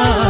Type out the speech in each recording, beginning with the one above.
Allah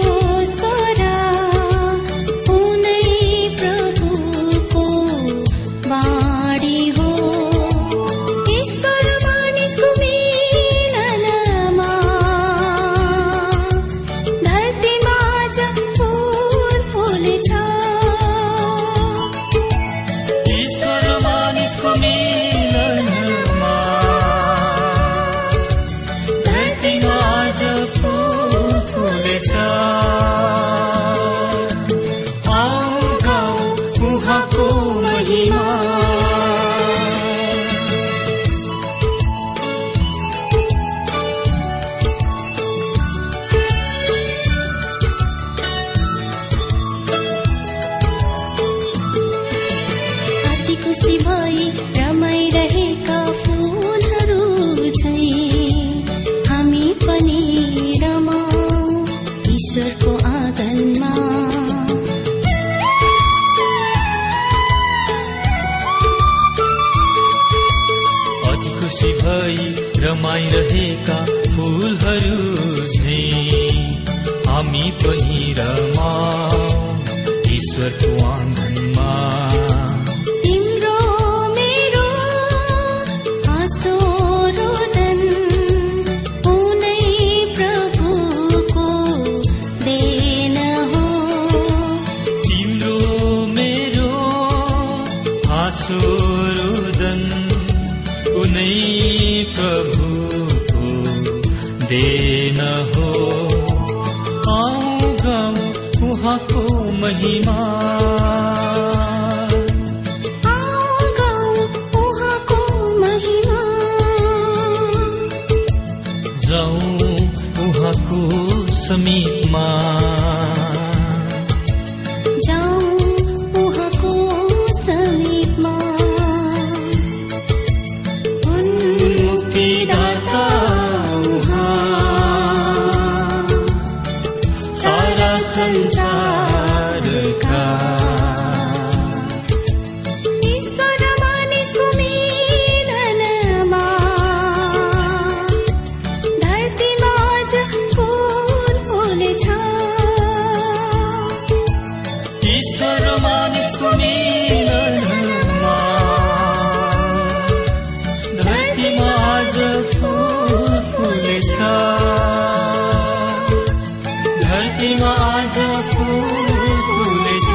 आज फुल फुलेछ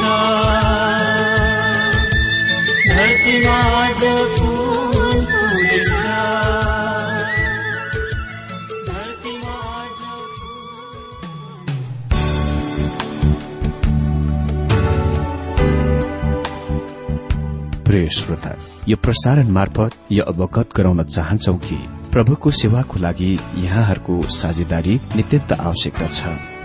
धरतीमा आज श्रोता यो प्रसारण मार्फत यो अवगत गराउन चाहन्छौ कि प्रभुको सेवाको लागि यहाँहरूको साझेदारी नित्यन्त आवश्यकता छ।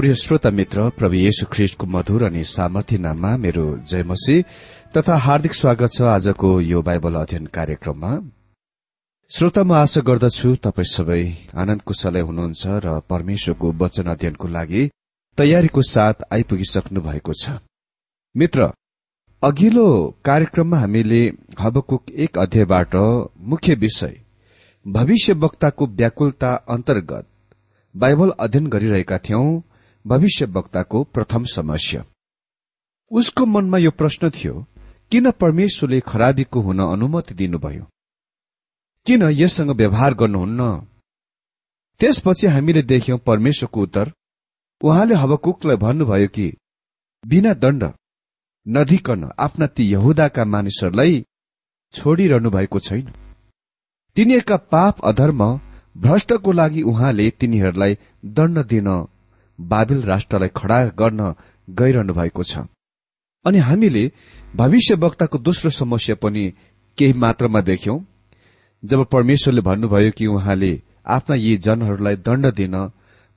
प्रिय श्रोता मित्र प्रभु येशु ख्रिष्टको मधुर अनि सामर्थ्य नाममा मेरो जयमसी तथा हार्दिक स्वागत छ आजको यो बाइबल अध्ययन कार्यक्रममा। श्रोता म आशा गर्दछु तपाई सबै आनन्द कुशलै हुनुहुन्छ र परमेश्वरको वचन अध्ययनको लागि तयारीको साथ आइपुगिसक्नु भएको छ। मित्र अघिल्लो कार्यक्रममा हामीले हबकुक एक अध्यायबाट मुख्य विषय भविष्य वक्ताको व्याकुलता अन्तर्गत बाइबल अध्ययन गरिरहेका थियौं। भविष्य वक्ताको प्रथम समस्या। उसको मनमा यो प्रश्न थियो किन परमेश्वरले खराबीको हुन अनुमति दिनुभयो? किन यससँग व्यवहार गर्नुहुन्न? त्यसपछि हामीले देख्यौं परमेश्वरको उत्तर। उहाँले हबकुकलाई भन्नुभयो कि बिना दण्ड नधिकन आफ्ना ती यहुदाका मानिसहरूलाई छोडिरहनु भएको छैन। तिनीहरूका पाप अधर्म भ्रष्टको लागि उहाँले तिनीहरूलाई दण्ड दिन बाबिल राष्ट्रलाई खड़ा गर्न गइरहनु भएको छ। अनि हामीले भविष्य वक्ताको दोस्रो समस्या पनि केही मात्रामा देख्यौं। जब परमेश्वरले भन्नुभयो कि उहाँले आफ्ना यी जनहरूलाई दण्ड दिन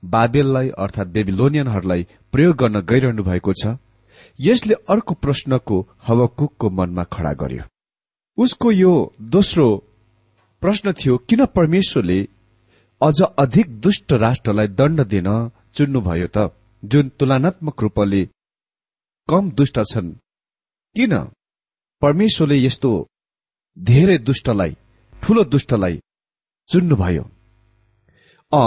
बाबेललाई अर्थात बेबिलोनियनहरूलाई प्रयोग गर्न गइरहनु भएको छ यसले अर्को प्रश्नको हवकुकको मनमा खड़ा गर्यो। उसको यो दोस्रो प्रश्न थियो किन परमेश्वरले अझ अधिक दुष्ट राष्ट्रलाई दण्ड दिन चुन्नुभयो त जुन तुलनात्मक रूपले कम दुष्ट छन्। किन? परमेश्वरले यस्तो धेरै दुष्टलाई ठूलो दुष्टलाई चुन्नुभयो। अ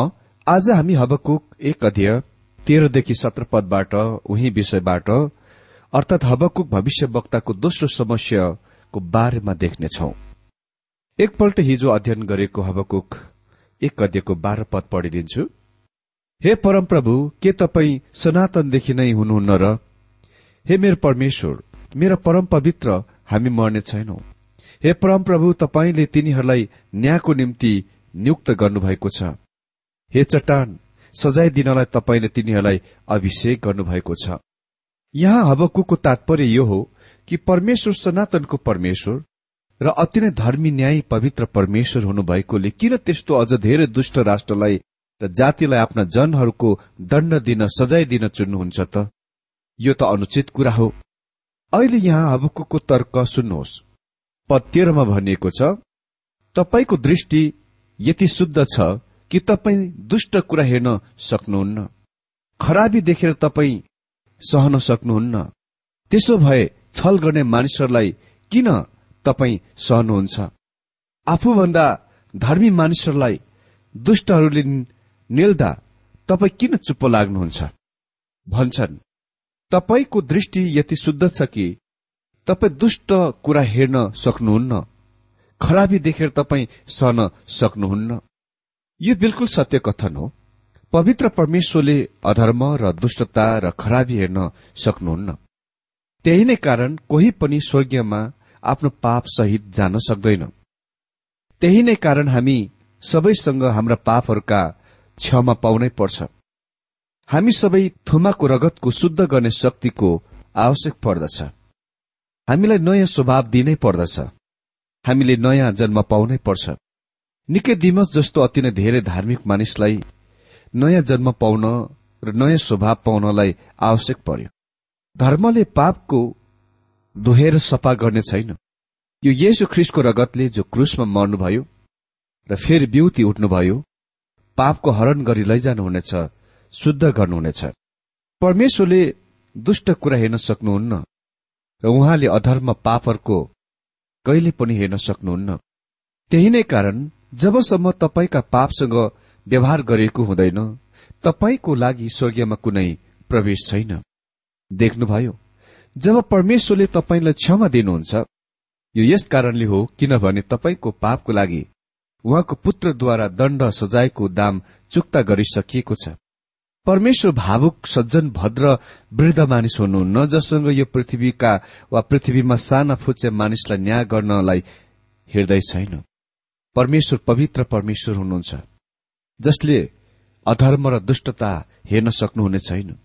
आज हामी हबकुक एक अध्यय तेह्रदेखि सत्र पदबाट उही विषयबाट अर्थात हबकुक भविष्य वक्ताको दोस्रो समस्याको बारेमा देख्नेछौ। एकपल्ट हिजो अध्ययन गरेको हबकुक एक अध्ययको बाह्र पद पढिदिन्छु। हे परमप्रभु के तपाईँ सनातनदेखि नै हुनुहुन्न र? हे मेरो परमेश्वर मेरा परम पवित्र हामी मर्ने छैनौं। हे परमप्रभु तपाईँले तिनीहरूलाई न्यायको निम्ति नियुक्त गर्नुभएको छ। हे चट्टान सजाय दिनलाई तपाईँले तिनीहरूलाई अभिषेक गर्नुभएको छ। यहाँ हबकुको तात्पर्य यो हो कि परमेश्वर सनातनको परमेश्वर र अति नै धर्मी न्याय पवित्र परमेश्वर हुनुभएकोले किन त्यस्तो अझ धेरै दुष्ट राष्ट्रलाई र जातिलाई आफ्ना जनहरूको दण्ड दिन सजाय दिन चुन्नुहुन्छ त? यो त अनुचित कुरा हो। अहिले यहाँ हबकुको तर्क सुन्नुहोस्। पद भनिएको छ तपाईँको दृष्टि यति शुद्ध छ कि तपाईँ दुष्ट कुरा हेर्न सक्नुहुन्न? खराबी देखेर तपाईँ सहन सक्नुहुन्न? त्यसो भए छल गर्ने मानिसहरूलाई किन तपाईँ सहनुहुन्छ। आफूभन्दा धर्मी मानिसहरूलाई दुष्टहरूले निल्दा तपाईँ किन चुप्प लाग्नुहुन्छ? भन्छन् तपाईँको दृष्टि यति शुद्ध छ कि तपाईँ दुष्ट कुरा हेर्न सक्नुहुन्न? खराबी देखेर तपाईँ सहन सक्नुहुन्न? यो बिल्कुल सत्य कथन हो। पवित्र परमेश्वरले अधर्म र दुष्टता र खराबी हेर्न सक्नुहुन्न। त्यही नै कारण कोही पनि स्वर्गीयमा आफ्नो पाप सहित जान सक्दैन। त्यही नै कारण हामी सबैसँग हाम्रा पापहरूका क्षमा पाउनै पर्छ। हामी सबै थुमाको रगतको शुद्ध गर्ने शक्तिको आवश्यक पर्दछ। हामीलाई नयाँ स्वभाव दिनै पर्दछ। हामीले नयाँ जन्म पाउनै पर्छ। निकै दिमस जस्तो अति नै धेरै धार्मिक मानिसलाई नयाँ जन्म पाउन र नयाँ स्वभाव पाउनलाई आवश्यक पर्यो। धर्मले पापको धोएर सफा गर्ने छैन। यो येशु ख्रिस्टको रगतले जो क्रुसमा मर्नुभयो र फेरि बिउती उठ्नुभयो पापको हरण गरी लैजानुहुनेछ शुद्ध गर्नुहुनेछ। परमेश्वरले दुष्ट कुरा हेर्न सक्नुहुन्न र उहाँले अधर्म पापहरूको कहिले पनि हेर्न सक्नुहुन्न। त्यही नै कारण जबसम्म तपाईँका पापसँग व्यवहार गरिएको हुँदैन तपाईँको लागि स्वर्गीयमा कुनै प्रवेश छैन। देख्नुभयो जब परमेश्वरले तपाईँलाई क्षमा दिनुहुन्छ यो यस कारणले हो किनभने तपाईँको पापको लागि उहाँको पुत्रद्वारा दण्ड सजायको दाम चुक्ता गरिसकिएको छ। परमेश्वर भावुक सज्जन भद्र वृद्ध मानिस हुनुहुन्न जससँग यो पृथ्वीका वा पृथ्वीमा साना फुच्चे मानिसलाई न्याय गर्नलाई हृदय छैन। परमेश्वर पवित्र परमेश्वर हुनुहुन्छ जसले अधर्म र दुष्टता हेर्न सक्नुहुने छैन।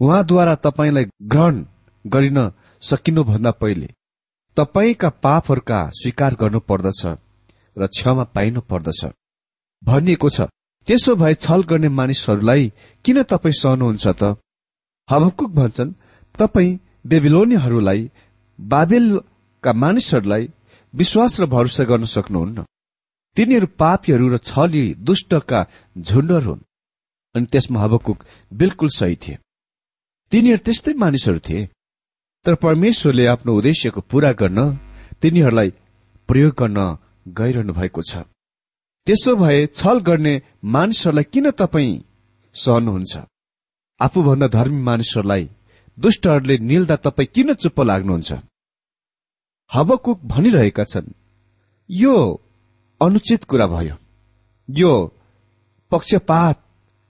उहाँद्वारा तपाईँलाई ग्रहण गरिन सकिनुभन्दा पहिले तपाईँका पापहरूका स्वीकार गर्नु पर्दछ र क्षमा पाइनु पर्दछ भनिएको छ त्यसो भए छल गर्ने मानिसहरूलाई किन तपाईँ सहनुहुन्छ त? हबकुक भन्छन् तपाईँ बेबिलोनीहरूलाई बाबेलका मानिसहरूलाई विश्वास र भरोसा गर्न सक्नुहुन्न। तिनीहरू पापीहरू र छली दुष्टका झुण्डहरू हुन्। अनि त्यसमा हबकुक बिल्कुल सही थिए। तिनीहरू त्यस्तै मानिसहरू थिए। तर परमेश्वरले आफ्नो उद्देश्यको पूरा गर्न तिनीहरूलाई प्रयोग गर्न गइरहनु भएको छ। त्यसो भए छल गर्ने मानिसहरूलाई किन तपाईँ सहनुहुन्छ? आफूभन्दा धर्मी मानिसहरूलाई दुष्टहरूले निल्दा तपाईँ किन चुप्प लाग्नुहुन्छ? हबकुक भनिरहेका छन् यो अनुचित कुरा भयो। यो पक्षपात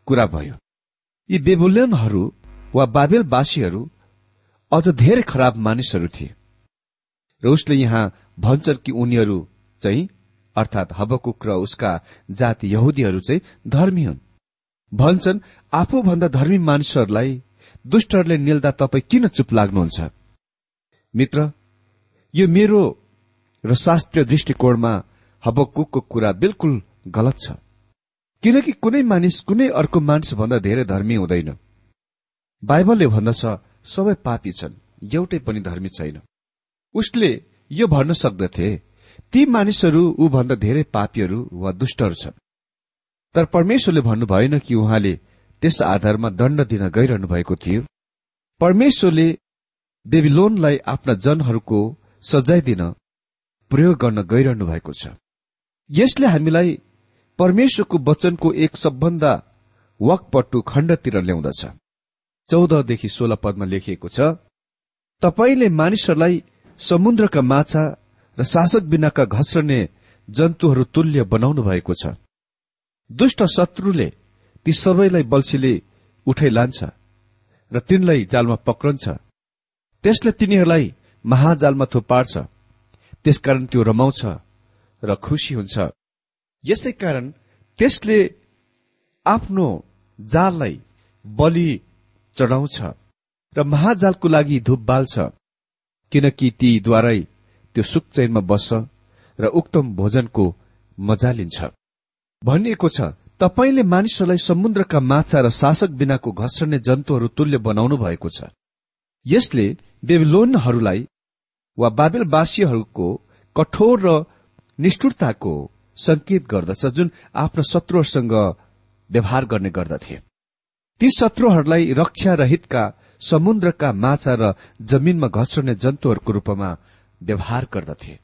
कुरा भयो। यी बेबुलियनहरू वा बाबेलवासीहरू अझ धेरै खराब मानिसहरू थिए। र उसले यहाँ भन्छन् कि उनीहरू चाहिँ अर्थात हबकुक र उसका जाति यहुदीहरू चाहिँ धर्मी हुन्। भन्छन् आफूभन्दा धर्मी मानिसहरूलाई दुष्टहरूले निल्दा तपाईँ किन चुप लाग्नुहुन्छ? मित्र यो मेरो र शास्त्रीय दृष्टिकोणमा हबकुकको कुरा बिल्कुल गलत छ। किनकि कुनै मानिस कुनै अर्को मानिस भन्दा धेरै धर्मी हुँदैन। बाइबलले भन्दछ सबै पापी छन् एउटै पनि धर्मी छैन। उसले यो भन्न सक्दथे ती मानिसहरू ऊ भन्दा धेरै पापीहरू वा दुष्टहरू छन्। तर परमेश्वरले भन्नु भएन कि उहाँले त्यस आधारमा दण्ड दिन गइरहनु भएको थियो। परमेश्वरले बेबिलोनलाई आफ्ना जनहरूको सजाय दिन प्रयोग गर्न गइरहनु भएको छ। यसले हामीलाई परमेश्वरको वचनको एक सबभन्दा वकपट्टु खण्डतिर ल्याउँदछ। चौधदेखि सोह्र पदमा लेखिएको छ तपाईँले मानिसहरूलाई समुद्रका माछा र शासक बिनाका घस्रने जन्तुहरू तुल्य बनाउनु भएको छ। दुष्ट शत्रुले ती सबैलाई बल्छीले उठाइ लान्छ र तिनलाई जालमा पक्रन्छ। त्यसले तिनीहरूलाई महाजालमा थुपार्छ। त्यसकारण त्यो रमाउँछ र खुसी हुन्छ। यसै कारण त्यसले आफ्नो जाललाई बलि चढाउँछ। र महाजालको लागि धूप बाल्छ किनकि तीद्वारै त्यो सुखचैनमा बस्छ र उक्तम भोजनको मजा लिन्छ। भनिएको छ तपाईँले मानिसहरूलाई समुद्रका माछा र शासक बिनाको घस्रने जन्तुहरू तुल्य बनाउनु भएको छ। यसले बेबिलोनहरूलाई वा बाबेलवासीहरूको कठोर र निष्ठुरताको संकेत गर्दछ जुन आफ्ना शत्रुहरूसँग व्यवहार गर्ने गर्दथे। ती शत्रुहरूलाई रक्षा रहितका समुद्रका माछा र जमीनमा घस्रने जन्तुहरूको रूपमा व्यवहार गर्दथे।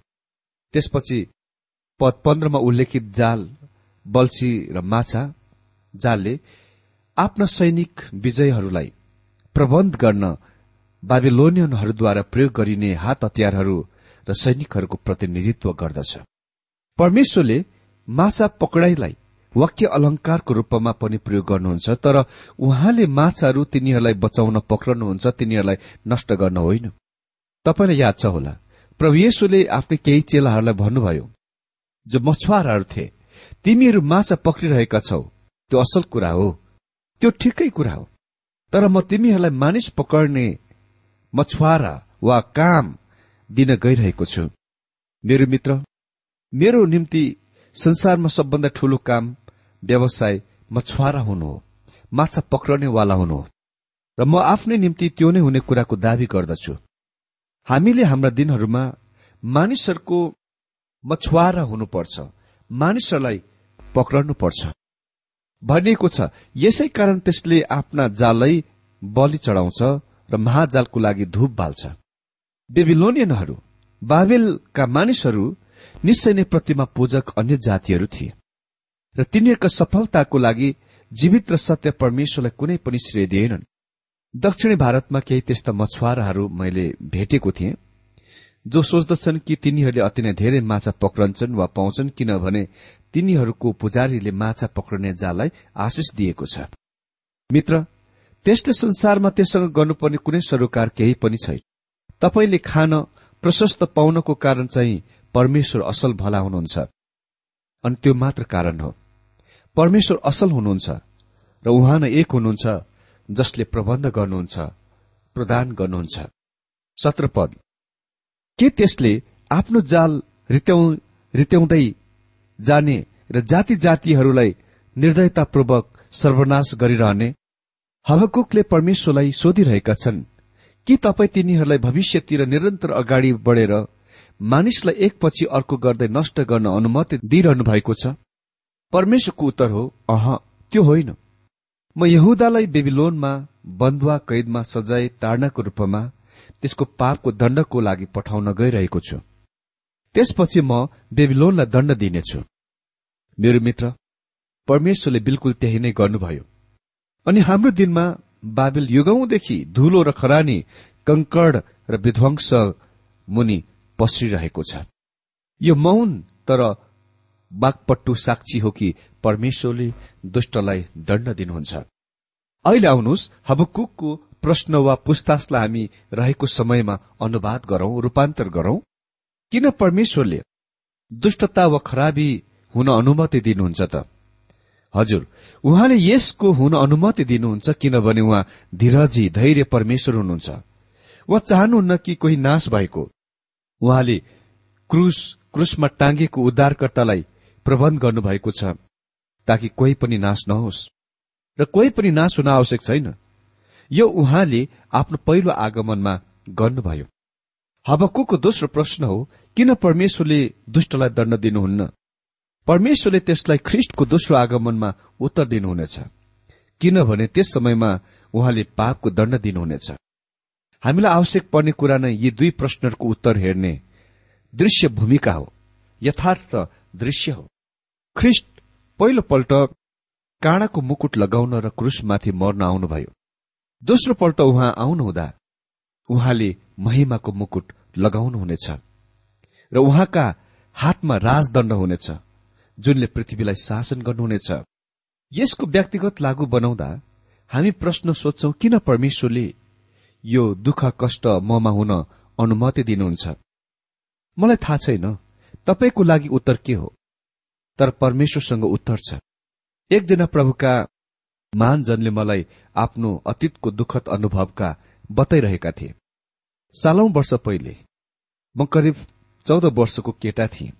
त्यसपछि पद पन्ध्रमा उल्लेखित जाल बल्छी र माछा जालले आफ्ना सैनिक विजयहरूलाई प्रबन्ध गर्न बाबिलोनियनहरूद्वारा प्रयोग गरिने हात हतियारहरू र सैनिकहरूको प्रतिनिधित्व गर्दछ। परमेश्वरले माछा पकडाईलाई वाक्य अलंकारको रूपमा पनि प्रयोग गर्नुहुन्छ तर उहाँले माछाहरू तिनीहरूलाई बचाउन पक्रनुहुन्छ तिनीहरूलाई नष्ट गर्न होइन। तपाईँलाई याद छ होला प्रभु येशूले आफ्नै केही चेलाहरूलाई भन्नुभयो जो मछुवाराहरू थिए तिमीहरू माछा पक्रिरहेका छौ त्यो असल कुरा हो त्यो ठिकै कुरा हो तर म तिमीहरूलाई मानिस पकड्ने मछुवारा वा काम दिन गइरहेको छु। मेरो मित्र मेरो निम्ति संसारमा सबभन्दा ठूलो काम व्यवसाय मछुवारा हुनु हो माछा पक्रनेवाला हुनु हो। र म आफ्नै निम्ति त्यो नै हुने कुराको दावी गर्दछु। हामीले हाम्रा दिनहरूमा मानिसहरूको मछुवारा हुनुपर्छ मानिसहरूलाई पक्रनु पर्छ भनिएको छ यसै कारण त्यसले आफ्ना जालै बलि चढाउँछ र महाजालको लागि धूप बाल्छ। बेबिलोनियनहरू बाबेलका मानिसहरू निश्चय नै प्रतिमा पूजक अन्य जातिहरू थिए। र तिनीहरूका सफलताको लागि जीवित र सत्य परमेश्वरलाई कुनै पनि श्रेय दिएनन्। दक्षिणी भारतमा केही त्यस्ता मछुवाराहरू मैले भेटेको थिएँ जो सोच्दछन् कि तिनीहरूले अति नै धेरै माछा पक्रन्छन् वा पाउँछन् किनभने तिनीहरूको पुजारीले माछा पक्रने जाललाई आशिष दिएको छ। मित्र त्यसले संसारमा त्यससँग गर्नुपर्ने कुनै सरोकार केही पनि छैन। तपाईँले खान प्रशस्त पाउनको कारण चाहिँ परमेश्वर असल भला हुनुहुन्छ। अनि त्यो मात्र कारण हो। परमेश्वर असल हुनुहुन्छ र उहाँ नै एक हुनुहुन्छ जसले प्रबन्ध गर्नुहुन्छ प्रदान गर्नुहुन्छ। सत्र पद। के त्यसले आफ्नो जाल रित्याउँदै जाने र जाति जातिहरूलाई निर्दयतापूर्वक सर्वनाश गरिरहने? हवकुकले परमेश्वरलाई सोधिरहेका छन् कि तपाईँ तिनीहरूलाई भविष्यतिर निरन्तर अगाडि बढेर मानिसलाई एकपछि अर्को गर्दै नष्ट गर्न अनुमति दिइरहनु भएको छ? परमेश्वरको उत्तर हो। अह त्यो होइन। म यहुदालाई बेबिलोनमा बन्धुवा कैदमा सजाय ताड्नको रूपमा त्यसको पापको दण्डको लागि पठाउन गइरहेको छु। त्यसपछि म बेबिलोनलाई दण्ड दिनेछु। मेरो मित्र परमेश्वरले बिल्कुल त्यही नै गर्नुभयो। अनि हाम्रो दिनमा बाबेल युगौंदेखि धुलो र खरानी कंकड र विध्वंस मुनि पस्रिरहेको छ। यो मौन तर बागपट्टु साक्षी हो कि परमेश्वरले दुष्टलाई दण्ड दिनुहुन्छ। अहिले आउनुहोस् हबकुकको प्रश्न वा पुछताछलाई हामी रहेको समयमा अनुवाद गरौं रूपान्तर गरौं। किन परमेश्वरले दुष्टता वा खराबी हुन अनुमति दिनुहुन्छ त? हजुर उहाँले यसको हुन अनुमति दिनुहुन्छ किनभने उहाँ धीरजी धैर्य परमेश्वर हुनुहुन्छ। उहाँ चाहनुहुन्न कि कोही नाश भएको। उहाँले क्रुस क्रुसमा टाँगेको उद्धारकर्तालाई प्रबन्ध गर्नुभएको छ ताकि कोही पनि नाश नहोस्। र कोही पनि नाश हुन आवश्यक छैन। यो उहाँले आफ्नो पहिलो आगमनमा गर्नुभयो। हबकुको दोस्रो प्रश्न हो किन परमेश्वरले दुष्टलाई दण्ड दिनुहुन्न? परमेश्वरले त्यसलाई ख्रिष्टको दोस्रो आगमनमा उत्तर दिनुहुनेछ। किनभने त्यस समयमा उहाँले पापको दण्ड दिनुहुनेछ। हामीलाई आवश्यक पर्ने कुरा नै यी दुई प्रश्नहरूको उत्तर हेर्ने दृश्य भूमिका हो यथार्थ दृश्य हो। ख्रिष्ट पहिलोपल्ट काँडाको मुकुट लगाउन र क्रुसमाथि मर्न आउनुभयो। दोस्रो पल्ट उहाँ आउनुहुँदा उहाँले महिमाको मुकुट लगाउनुहुनेछ र उहाँका हातमा राजदण्ड हुनेछ जुनले पृथ्वीलाई शासन गर्नुहुनेछ। यसको व्यक्तिगत लागू बनाउँदा हामी प्रश्न सोध्छौ किन परमेश्वरले यो दुःख कष्ट ममा हुन अनुमति दिनुहुन्छ? मलाई थाहा छैन। तपाईँको लागि उत्तर के हो? तर परमेश्वरसँग उत्तर छ। एकजना प्रभुका महानजनले मलाई आफ्नो अतीतको दुःखद अनुभवका बताइरहेका थिए। सालौं वर्ष पहिले म करिब चौध वर्षको केटा थिएँ।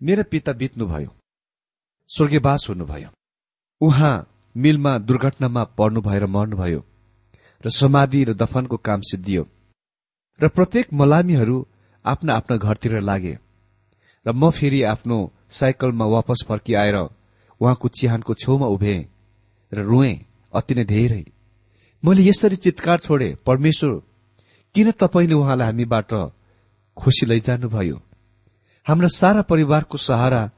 मेरा पिता बित्नुभयो स्वर्गीयवास हुनुभयो। उहाँ मिलमा दुर्घटनामा पर्नु भएर मर्नुभयो र समाधि र दफनको काम सिद्धियो र प्रत्येक मलामीहरू आफ्ना आफ्ना घरतिर लागे र म फेरि आफ्नो साइकलमा वापस फर्किआएर उहाँको चिहानको छेउमा उभे र रुए अति नै धेरै। मैले यसरी चितकार छोडे परमेश्वर किन तपाईँले उहाँलाई हामीबाट खुसी लैजानुभयो? हाम्रो सारा परिवारको सहारा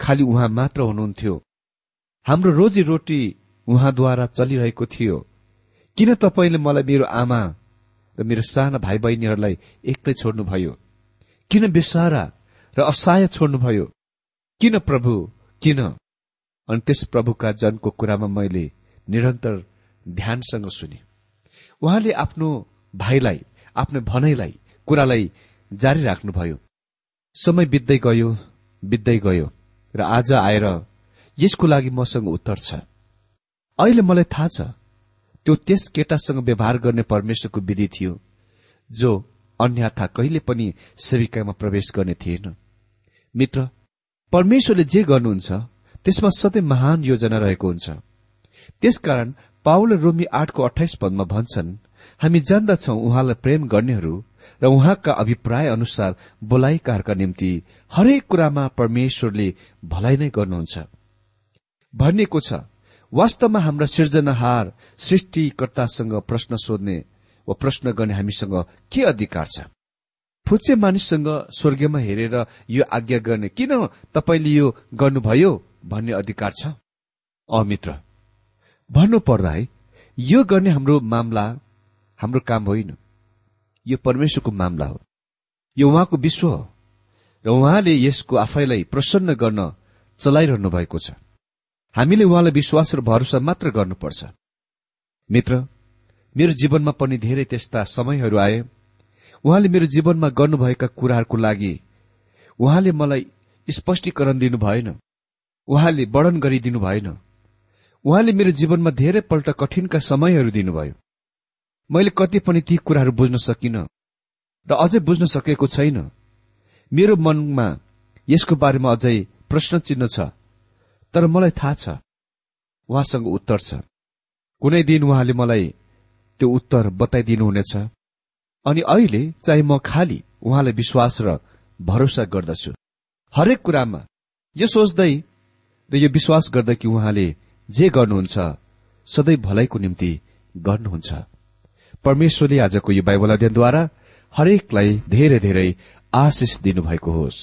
खालि उहाँ मात्र हुनुहुन्थ्यो। हाम्रो रोजी रोटी उहाँद्वारा चलिरहेको थियो। किन तपाईँले मलाई मेरो आमा र मेरो साना भाइ बहिनीहरूलाई एक्लै छोड्नुभयो? किन बेसारा र असहाय छोड्नुभयो? किन प्रभु? किन? अनि त्यस प्रभुका जनको कुरामा मैले निरन्तर ध्यानसँग सुने। उहाँले आफ्नो भाइलाई आफ्नो भनाइलाई कुरालाई जारी राख्नुभयो। समय बित्दै गयो बित्दै गयो र आज आएर यसको लागि मसँग उत्तर छ। अहिले मलाई थाहा छ त्यो त्यस केटासँग व्यवहार गर्ने परमेश्वरको विधि थियो जो अन्यथा कहिले पनि सेविकामा प्रवेश गर्ने थिएन। मित्र परमेश्वरले जे गर्नुहुन्छ त्यसमा सधैँ महान योजना रहेको हुन्छ। त्यसकारण पाउल रोमी आठको अठाइस पदमा भन्छन् हामी जान्दछौ उहाँलाई प्रेम गर्नेहरू र उहाँका अभिप्राय अनुसार बोलाइकारका निम्ति हरेक कुरामा परमेश्वरले भलाइ नै गर्नुहुन्छ। भनिएको छ वास्तवमा हाम्रा सृजनाहार सृष्टिकर्तासँग प्रश्न सोध्ने वा प्रश्न गर्ने हामीसँग के अधिकार छ? फुच्चे मानिससँग स्वर्गीयमा हेरेर यो आज्ञा गर्ने किन तपाईँले यो गर्नुभयो भन्ने अधिकार छ। अमित्र भन्नु पर्दा है यो गर्ने हाम्रो मामला हाम्रो काम होइन। यो परमेश्वरको मामला हो। यो उहाँको विश्व हो। र उहाँले यसको आफैलाई प्रसन्न गर्न चलाइरहनु भएको छ। हामीले उहाँलाई विश्वास र भरोसा मात्र गर्नुपर्छ। मित्र मेरो जीवनमा पनि धेरै त्यस्ता समयहरू आए। उहाँले मेरो जीवनमा गर्नुभएका कुराहरूको लागि उहाँले मलाई स्पष्टीकरण दिनु भएन। उहाँले वर्णन गरिदिनु भएन। उहाँले मेरो जीवनमा धेरैपल्ट कठिनका समयहरू दिनुभयो। मैले कति पनि ती कुराहरू बुझ्न सकिन र अझै बुझ्न सकेको छैन। मेरो मनमा यसको बारेमा अझै प्रश्न चिन्ह छ तर मलाई थाहा छ। उहाँसँग उत्तर छ। कुनै दिन उहाँले मलाई त्यो उत्तर बताइदिनुहुनेछ। अनि अहिले चाहिँ म खालि उहाँलाई विश्वास र भरोसा गर्दछु। हरेक कुरामा यो सोच्दै र यो विश्वास गर्दै कि उहाँले जे गर्नुहुन्छ सधैँ भलाइको निम्ति गर्नुहुन्छ। परमेश्वरले आजको यो बाइबल अध्ययनद्वारा हरेकलाई धेरै धेरै आशिष दिनुभएको होस्।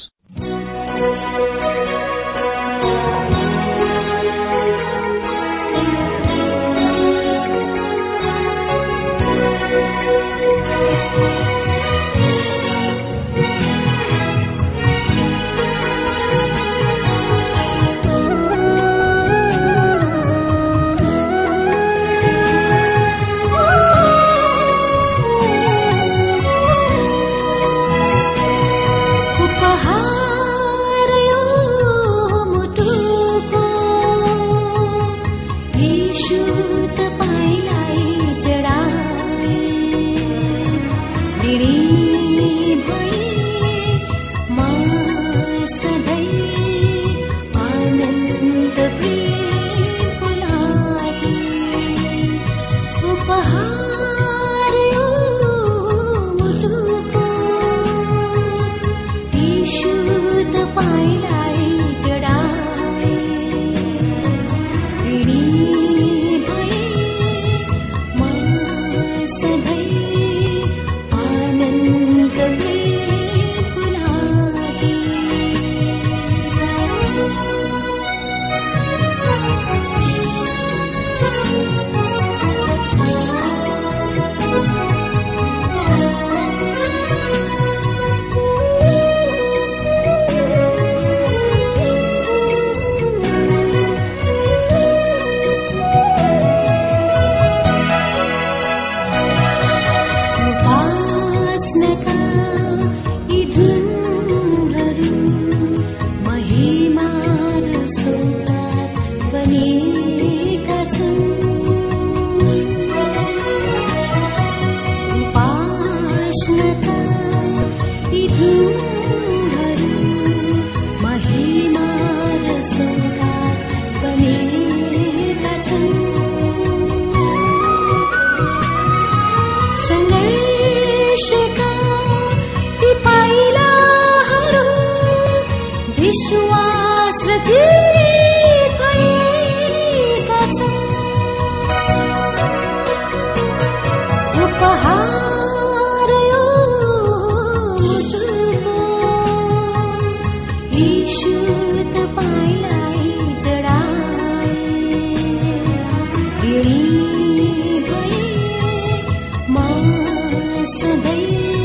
they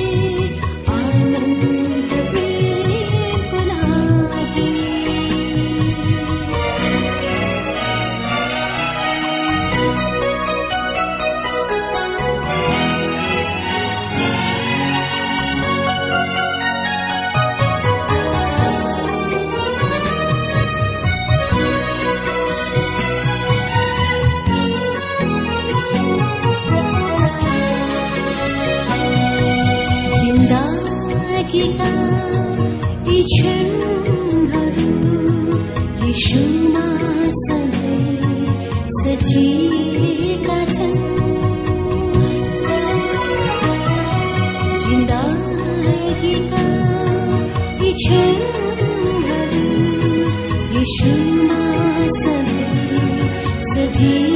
Chỉ